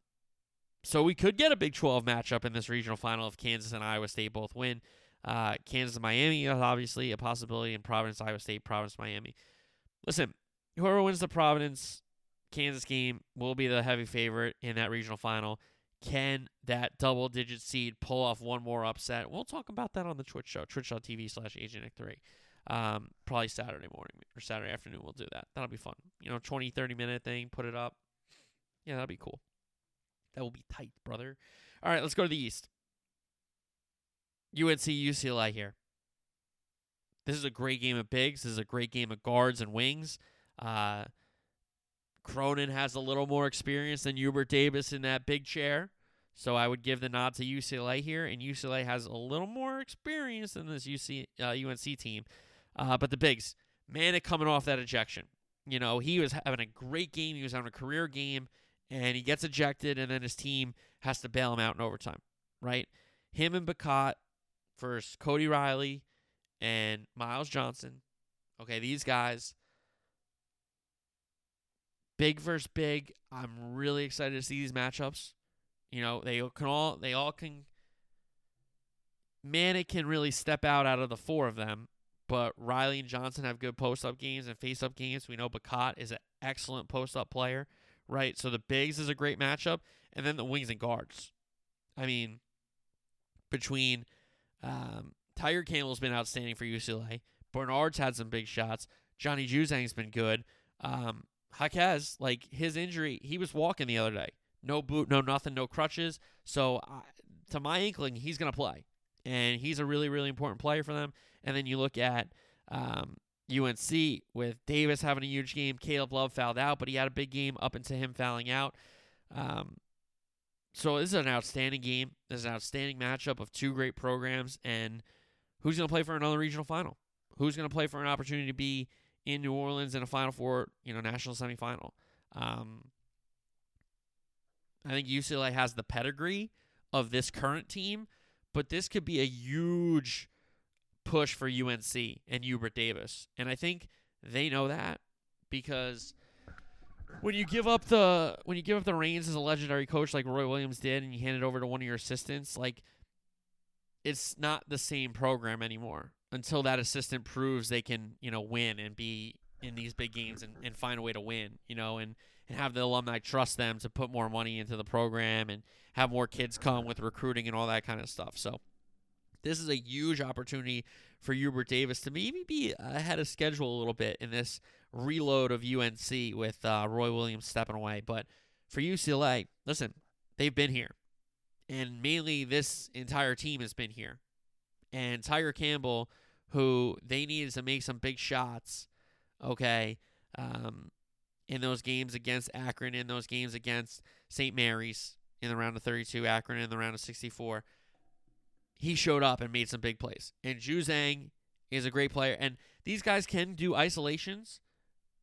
so we could get a Big 12 matchup in this regional final if Kansas and Iowa State both win. Uh, Kansas Miami is obviously a possibility, and Providence, Iowa State, Providence, Miami. Listen, whoever wins the Providence Kansas game will be the heavy favorite in that regional final. Can that double digit seed pull off one more upset? We'll talk about that on the Twitch show, twitch.tv slash Agent Nick 3. Um, probably Saturday morning or Saturday afternoon. We'll do that. That'll be fun. You know, 20, 30 minute thing, put it up. Yeah, that'll be cool. That will be tight, brother. All right, let's go to the East. UNC UCLA here. This is a great game of bigs. This is a great game of guards and wings. Uh, Cronin has a little more experience than Hubert Davis in that big chair. So I would give the nod to UCLA here, and UCLA has a little more experience than this UC uh, UNC team. Uh, but the bigs, Manek coming off that ejection, you know he was having a great game. He was having a career game, and he gets ejected, and then his team has to bail him out in overtime. Right, him and Bacot versus Cody Riley and Myles Johnson. Okay, these guys big versus big. I'm really excited to see these matchups. You know, they can all they all can Manek can really step out out of the four of them, but Riley and Johnson have good post up games and face up games. We know Bacot is an excellent post up player, right? So the bigs is a great matchup, and then the wings and guards. I mean, between um, Tiger Campbell's been outstanding for UCLA. Bernard's had some big shots. Johnny Juzang's been good. Um, Jaquez, like his injury, he was walking the other day. No boot, no nothing, no crutches. So, uh, to my inkling, he's going to play. And he's a really, really important player for them. And then you look at um, UNC with Davis having a huge game. Caleb Love fouled out, but he had a big game up into him fouling out. Um, so this is an outstanding game. This is an outstanding matchup of two great programs. And who's going to play for another regional final? Who's going to play for an opportunity to be in New Orleans in a Final Four, you know, national semifinal. Um, I think UCLA has the pedigree of this current team, but this could be a huge push for UNC and Hubert Davis. And I think they know that because when you give up the when you give up the reins as a legendary coach like Roy Williams did and you hand it over to one of your assistants, like it's not the same program anymore until that assistant proves they can, you know, win and be in these big games and, and find a way to win, you know, and, and have the alumni trust them to put more money into the program and have more kids come with recruiting and all that kind of stuff. So this is a huge opportunity for Hubert Davis to maybe be ahead of schedule a little bit in this reload of UNC with uh, Roy Williams stepping away. But for UCLA, listen, they've been here. And mainly this entire team has been here. And Tiger Campbell – who they needed to make some big shots, okay, um, in those games against Akron, in those games against St. Mary's in the round of 32, Akron in the round of 64. He showed up and made some big plays. And Juzang is a great player. And these guys can do isolations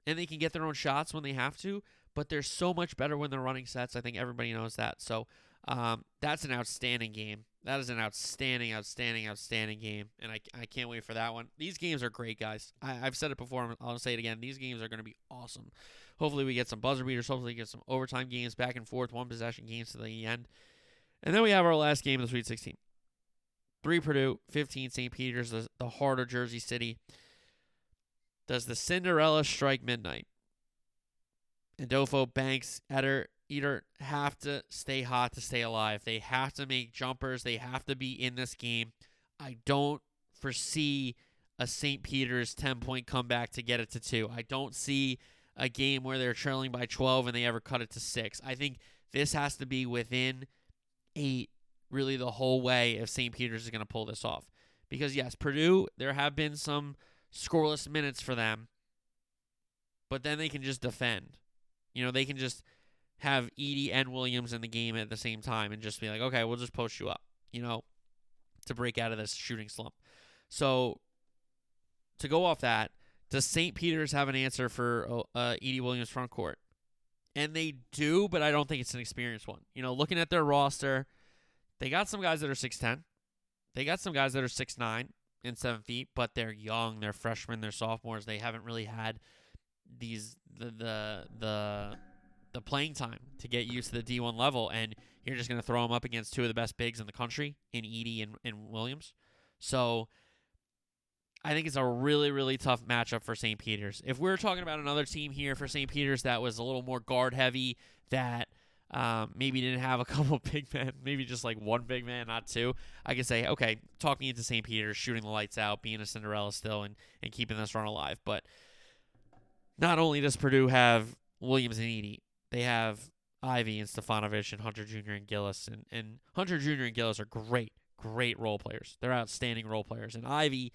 and they can get their own shots when they have to, but they're so much better when they're running sets. I think everybody knows that. So um, that's an outstanding game. That is an outstanding, outstanding, outstanding game, and I, I can't wait for that one. These games are great, guys. I, have said it before. I'll say it again. These games are going to be awesome. Hopefully, we get some buzzer beaters. Hopefully, we get some overtime games, back and forth, one possession games to the end. And then we have our last game of the Sweet 16. 3 Purdue, 15 St. Peter's, the, the heart of Jersey City. Does the Cinderella strike midnight? Adolfo Banks, Edert, either have to stay hot to stay alive. They have to make jumpers. They have to be in this game. I don't foresee a St. Peter's 10 point comeback to get it to two. I don't see a game where they're trailing by 12 and they ever cut it to six. I think this has to be within eight, really, the whole way if St. Peter's is going to pull this off. Because yes, Purdue, there have been some scoreless minutes for them, but then they can just defend. You know, they can just have Edey and Williams in the game at the same time and just be like, okay, we'll just post you up, you know, to break out of this shooting slump. So to go off that, does St. Peter's have an answer for uh, uh Edey Williams front court? And they do, but I don't think it's an experienced one. You know, looking at their roster, they got some guys that are 6'10. They got some guys that are 6'9 and 7 feet, but they're young. They're freshmen. They're sophomores. They haven't really had these the the the the playing time to get used to the D1 level, and you're just going to throw them up against two of the best bigs in the country in Edey and, and Williams. So I think it's a really, really tough matchup for St. Peter's. If we are talking about another team here for St. Peter's that was a little more guard heavy, that um, maybe didn't have a [laughs] couple big men, maybe just like one big man, not two, I could say, okay, talk me into St. Peter's, shooting the lights out, being a Cinderella still, and, and keeping this run alive. But not only does Purdue have Williams and Edey, they have Ivey and Stefanovic and Hunter Jr. and Gillis. And, and Hunter Jr. and Gillis are great, great role players. They're outstanding role players. And Ivey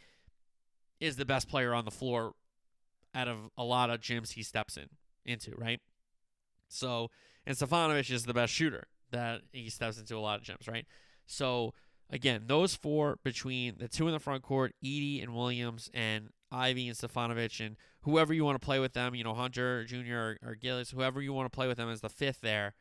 is the best player on the floor out of a lot of gyms he steps in into, right? So, and Stefanovic is the best shooter that he steps into a lot of gyms, right? So, again, those four between the two in the front court, Edey and Williams, and Ivey and Stefanovic, and whoever you want to play with them, you know, Hunter Jr. or, or Gillis, whoever you want to play with them as the fifth there.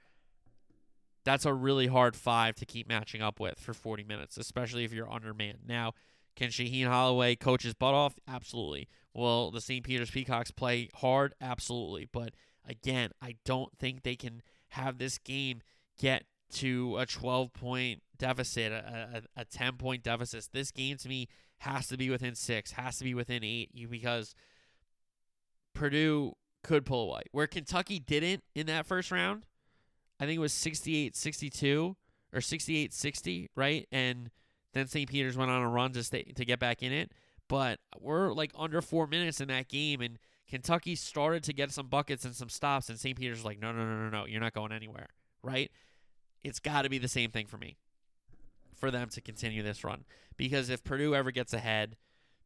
That's a really hard five to keep matching up with for 40 minutes, especially if you're undermanned. Now, can Shaheen Holloway coach his butt off? Absolutely. Will the St. Peter's Peacocks play hard? Absolutely. But again, I don't think they can have this game get to a 12 point deficit, a, a, a 10 point deficit. This game to me has to be within six, has to be within eight, because Purdue could pull away. Where Kentucky didn't in that first round, I think it was 68 62 or 68 60, right? And then St. Peter's went on a run to stay to get back in it. But we're like under four minutes in that game, and Kentucky started to get some buckets and some stops, and St. Peter's like, no, no, no, no, no, you're not going anywhere, right? It's got to be the same thing for me, for them to continue this run. Because if Purdue ever gets ahead,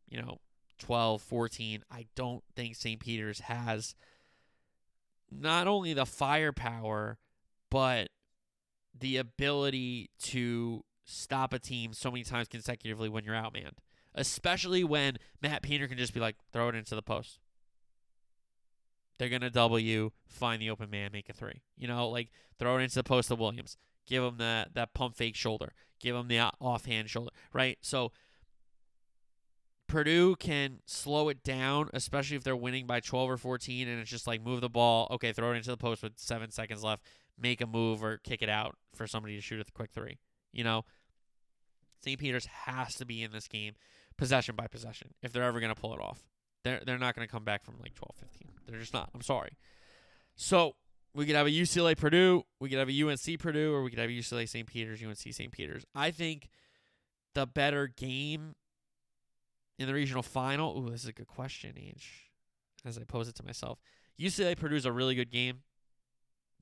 you know, 12, 14, I don't think St. Peter's has not only the firepower, but the ability to stop a team so many times consecutively when you're outmanned, especially when Matt Painter can just be like, throw it into the post. They're going to double you, find the open man, make a three. You know, like throw it into the post of Williams. Give him that, that pump fake shoulder. Give him the offhand shoulder, right? So Purdue can slow it down, especially if they're winning by 12 or 14, and it's just like move the ball. Okay, throw it into the post with seven seconds left. Make a move or kick it out for somebody to shoot a quick three. You know, St. Peter's has to be in this game possession by possession if they're ever going to pull it off. They're they're not going to come back from like 12, 15. They're just not. I'm sorry. So we could have a UCLA Purdue, we could have a UNC Purdue, or we could have UCLA St. Peter's, UNC St. Peter's. I think the better game in the regional final. Ooh, this is a good question, Age. As I pose it to myself, UCLA Purdue is a really good game.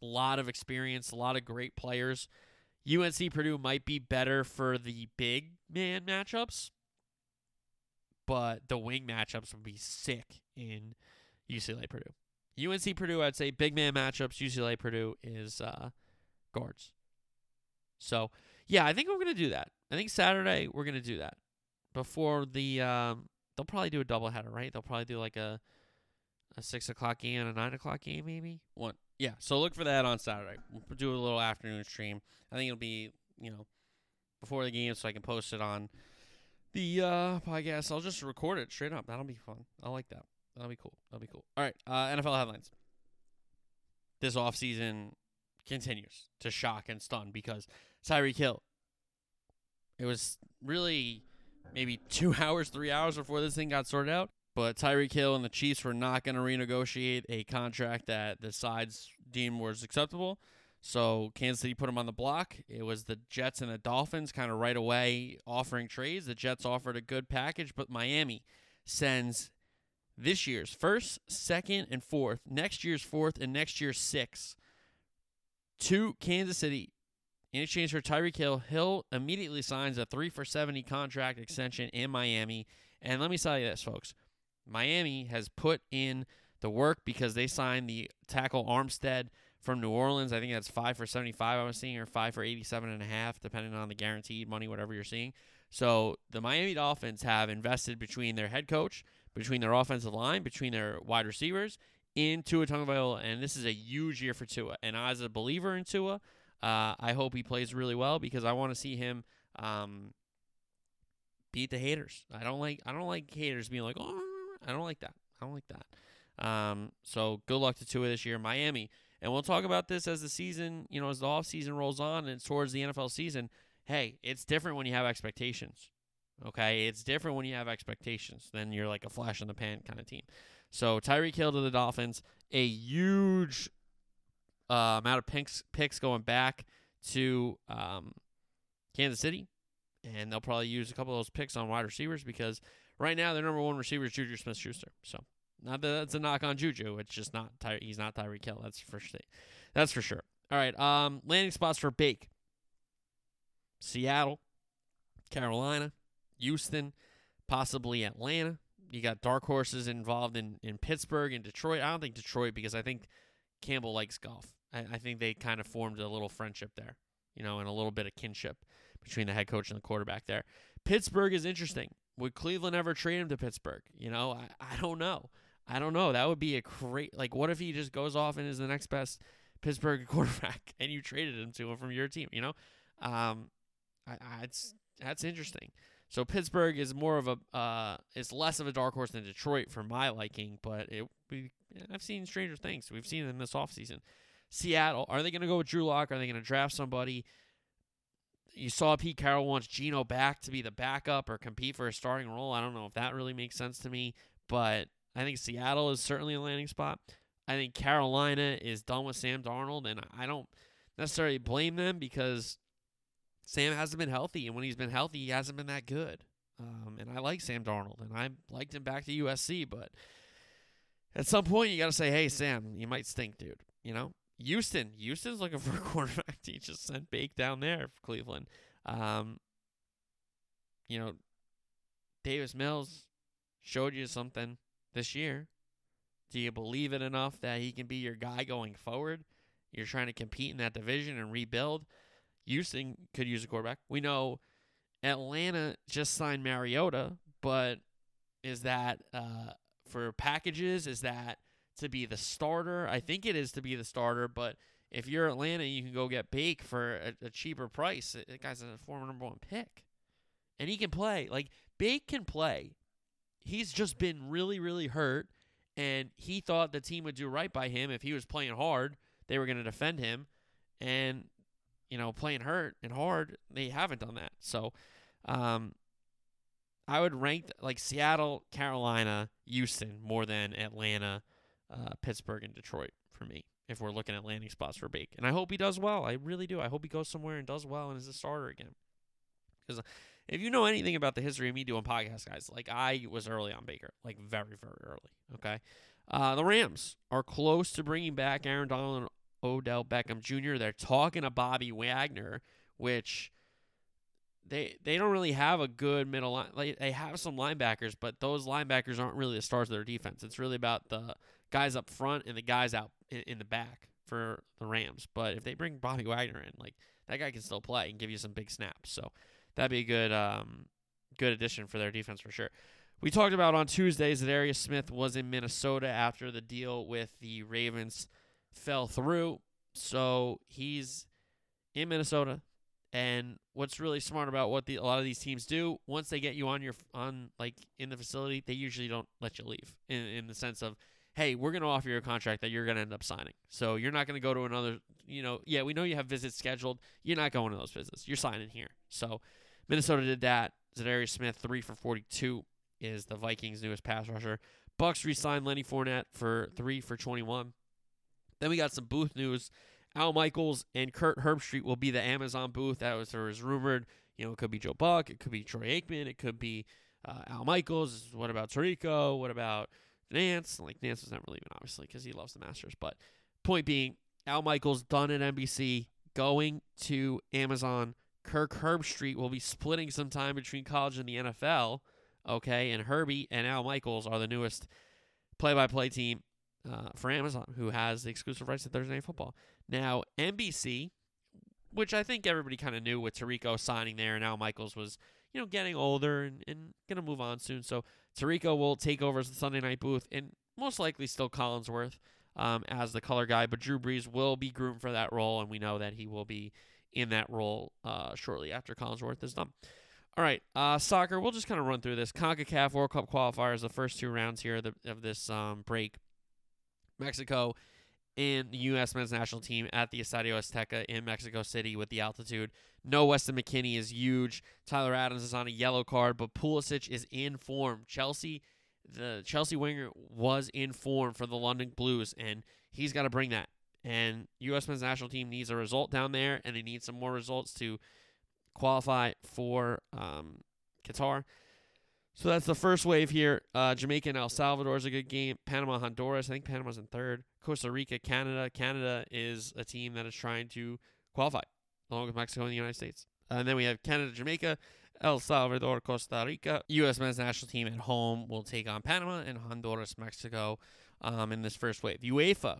A lot of experience, a lot of great players. UNC Purdue might be better for the big man matchups, but the wing matchups would be sick in UCLA Purdue. UNC Purdue, I'd say big man matchups. UCLA Purdue is uh, guards. So yeah, I think we're gonna do that. I think Saturday we're gonna do that before the. Um, they'll probably do a doubleheader, right? They'll probably do like a a six o'clock game and a nine o'clock game, maybe. One, yeah. So look for that on Saturday. We'll do a little afternoon stream. I think it'll be you know before the game, so I can post it on the uh, podcast. I'll just record it straight up. That'll be fun. I like that. That'll be cool. That'll be cool. All right, uh, NFL headlines. This offseason continues to shock and stun because Tyreek Hill. It was really maybe two [laughs] hours, three hours before this thing got sorted out. But Tyreek Hill and the Chiefs were not going to renegotiate a contract that the sides deemed was acceptable. So Kansas City put him on the block. It was the Jets and the Dolphins kind of right away offering trades. The Jets offered a good package, but Miami sends this year's first, second, and fourth, next year's fourth, and next year's sixth to Kansas City In exchange for Tyreek Hill, Hill immediately signs a three for 70 contract extension in Miami. And let me tell you this, folks Miami has put in the work because they signed the tackle Armstead from New Orleans. I think that's five for 75, I was seeing, or five for 87 and a half, depending on the guaranteed money, whatever you're seeing. So the Miami Dolphins have invested between their head coach, between their offensive line, between their wide receivers in Tua Tagovailoa, and this is a huge year for Tua. And as a believer in Tua, uh, I hope he plays really well because I want to see him um, beat the haters. I don't like I don't like haters being like, oh, I don't like that. I don't like that. Um, so good luck to Tua this year, Miami. And we'll talk about this as the season, you know, as the off season rolls on and towards the NFL season. Hey, it's different when you have expectations. Okay, it's different when you have expectations. Then you're like a flash in the pan kind of team. So Tyreek Hill to the Dolphins, a huge uh, amount of picks picks going back to um, Kansas City, and they'll probably use a couple of those picks on wide receivers because right now their number one receiver is Juju Smith-Schuster. So not that that's a knock on Juju, it's just not Ty- he's not Tyreek Hill. That's for sure. That's for sure. All right, um, landing spots for Bake: Seattle, Carolina, Houston, possibly Atlanta. You got dark horses involved in, in Pittsburgh and Detroit. I don't think Detroit because I think Campbell likes Goff. I, I think they kind of formed a little friendship there, you know, and a little bit of kinship between the head coach and the quarterback there. Pittsburgh is interesting. Would Cleveland ever trade him to Pittsburgh? You know, I, I don't know. I don't know. That would be a great like what if he just goes off and is the next best Pittsburgh [laughs] quarterback and you traded him to him from your team, you know? Um I, I it's that's interesting. So Pittsburgh is more of a uh, is less of a dark horse than Detroit for my liking, but it we I've seen stranger things. We've seen in this offseason. Seattle, are they going to go with Drew Lock? Are they going to draft somebody? You saw Pete Carroll wants Geno back to be the backup or compete for a starting role. I don't know if that really makes sense to me, but I think Seattle is certainly a landing spot. I think Carolina is done with Sam Darnold, and I don't necessarily blame them because Sam hasn't been healthy, and when he's been healthy, he hasn't been that good. Um, and I like Sam Darnold, and I liked him back to USC, but at some point you got to say, "Hey, Sam, you might stink, dude." You know, Houston, Houston's looking [laughs] for a quarterback. He just sent Bake down there for Cleveland. Um, you know, Davis Mills showed you something this year. Do you believe it enough that he can be your guy going forward? You're trying to compete in that division and rebuild. Houston could use a quarterback. We know Atlanta just signed Mariota, but is that uh, for packages? Is that to be the starter? I think it is to be the starter, but if you're Atlanta, you can go get Bake for a, a cheaper price. That guy's a former number one pick, and he can play. Like Bake can play. He's just been really, really hurt, and he thought the team would do right by him if he was playing hard. They were going to defend him, and you know, playing hurt and hard, they haven't done that. So, um, I would rank like Seattle, Carolina, Houston more than Atlanta, uh, Pittsburgh, and Detroit for me. If we're looking at landing spots for Bake, and I hope he does well. I really do. I hope he goes somewhere and does well and is a starter again. Because if you know anything about the history of me doing podcasts, guys, like I was early on Baker, like very, very early. Okay. Uh, the Rams are close to bringing back Aaron Donald Odell Beckham Jr. They're talking to Bobby Wagner, which they they don't really have a good middle line. Like they have some linebackers, but those linebackers aren't really the stars of their defense. It's really about the guys up front and the guys out in, in the back for the Rams. But if they bring Bobby Wagner in, like that guy can still play and give you some big snaps. So that'd be a good um good addition for their defense for sure. We talked about on Tuesdays that Darius Smith was in Minnesota after the deal with the Ravens fell through. So he's in Minnesota. And what's really smart about what the, a lot of these teams do, once they get you on your on like in the facility, they usually don't let you leave. In in the sense of, hey, we're gonna offer you a contract that you're gonna end up signing. So you're not gonna go to another. You know, yeah, we know you have visits scheduled. You're not going to those visits. You're signing here. So Minnesota did that. Za'Darius Smith, three for 42, is the Vikings' newest pass rusher. Bucks re-signed Lenny Fournette for three for 21. Then we got some booth news. Al Michaels and Kirk Herbstreit will be the Amazon booth. That was, was rumored. You know, it could be Joe Buck. It could be Troy Aikman. It could be uh, Al Michaels. What about Tirico? What about Nance? Like, Nance was never leaving, obviously, because he loves the Masters. But point being, Al Michaels done at NBC. going to Amazon. Kirk Herbstreit will be splitting some time between college and the NFL. Okay, and Herbie and Al Michaels are the newest play-by-play team uh, for Amazon, who has the exclusive rights to Thursday Night Football. Now, NBC, which I think everybody kind of knew with Tirico signing there, and Al Michaels was, you know, getting older and, and going to move on soon. So Tirico will take over as the Sunday night booth, and most likely still Collinsworth um, as the color guy. But Drew Brees will be groomed for that role, and we know that he will be in that role uh, shortly after Collinsworth is done. All right, uh, soccer. We'll just kind of run through this. CONCACAF World Cup qualifiers, the first two rounds here of, the, of this um, break. Mexico and the U.S. men's national team at the Estadio Azteca in Mexico City with the altitude. No Weston McKennie is huge. Tyler Adams is on a yellow card, but Pulisic is in form. Chelsea, the Chelsea winger was in form for the London Blues, and he's got to bring that. And U.S. men's national team needs a result down there, and they need some more results to qualify for um, Qatar. So that's the first wave here. Uh, Jamaica and El Salvador is a good game. Panama, Honduras. I think Panama's in third. Costa Rica, Canada. Canada is a team that is trying to qualify along with Mexico and the United States. And then we have Canada, Jamaica, El Salvador, Costa Rica. U.S. men's national team at home will take on Panama and Honduras, Mexico um, in this first wave. UEFA,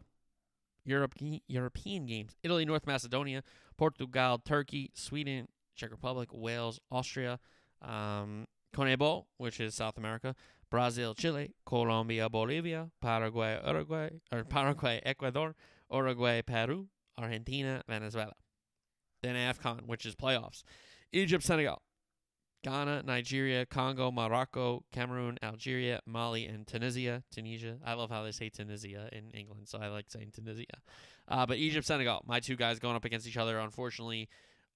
Europe, European games. Italy, North Macedonia, Portugal, Turkey, Sweden, Czech Republic, Wales, Austria. Um, which is South America, Brazil, Chile, Colombia, Bolivia, Paraguay, Uruguay, or [laughs] Paraguay, Ecuador, Uruguay, Peru, Argentina, Venezuela. Then AFCON, which is playoffs. Egypt, Senegal, Ghana, Nigeria, Congo, Morocco, Cameroon, Algeria, Mali, and Tunisia. Tunisia. I love how they say Tunisia in England, so I like saying Tunisia. Uh, but Egypt, Senegal, my two guys going up against each other. Unfortunately,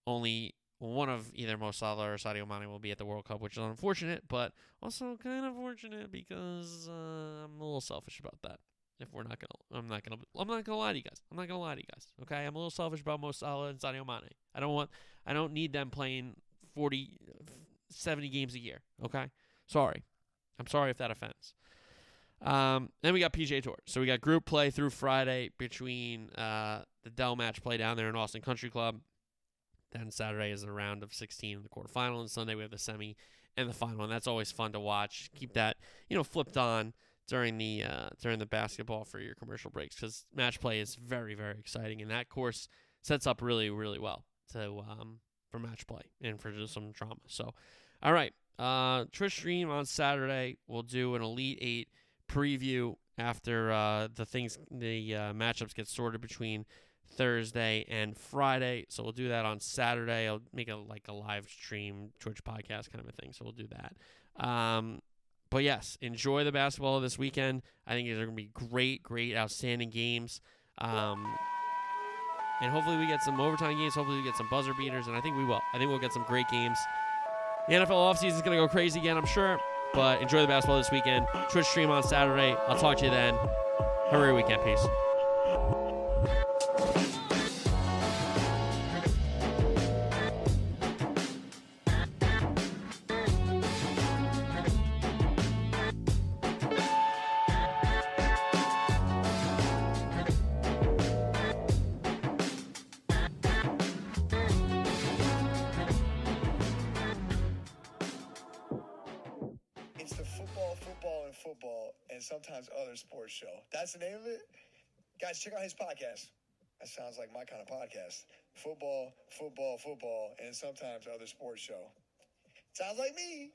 only one of either Mo Salah or Sadio Mane will be at the World Cup, which is unfortunate, but also kind of fortunate because uh, I'm a little selfish about that. If we're not gonna, I'm not gonna, I'm not gonna lie to you guys. I'm not gonna lie to you guys. Okay, I'm a little selfish about Mo Salah and Sadio Mane. I don't want, I don't need them playing 40, 70 games a year. Okay, sorry. I'm sorry if that offends. Um, then we got PGA Tour. So we got group play through Friday between uh, the Dell match play down there in Austin Country Club then Saturday is the round of 16 in the quarterfinal, and Sunday we have the semi and the final, and that's always fun to watch. Keep that you know flipped on during the uh, during the basketball for your commercial breaks because match play is very very exciting, and that course sets up really really well to um, for match play and for just some drama. So, all right, uh, Twitch stream on Saturday. We'll do an Elite Eight preview after uh, the things the uh, matchups get sorted between Thursday and Friday. So we'll do that on Saturday. I'll make a like a live stream Twitch podcast kind of a thing. So we'll do that. Um, but yes, enjoy the basketball this weekend. I think these are going to be great, great, outstanding games. Um, and hopefully we get some overtime games. Hopefully we get some buzzer beaters, and I think we will. I think we'll get some great games. The NFL offseason is going to go crazy again, I'm sure. But enjoy the basketball this weekend. Twitch stream on Saturday. I'll talk to you then. Hurry weekend. Peace. Check out his podcast. That sounds like my kind of podcast. Football, football, football, and sometimes other sports show. Sounds like me.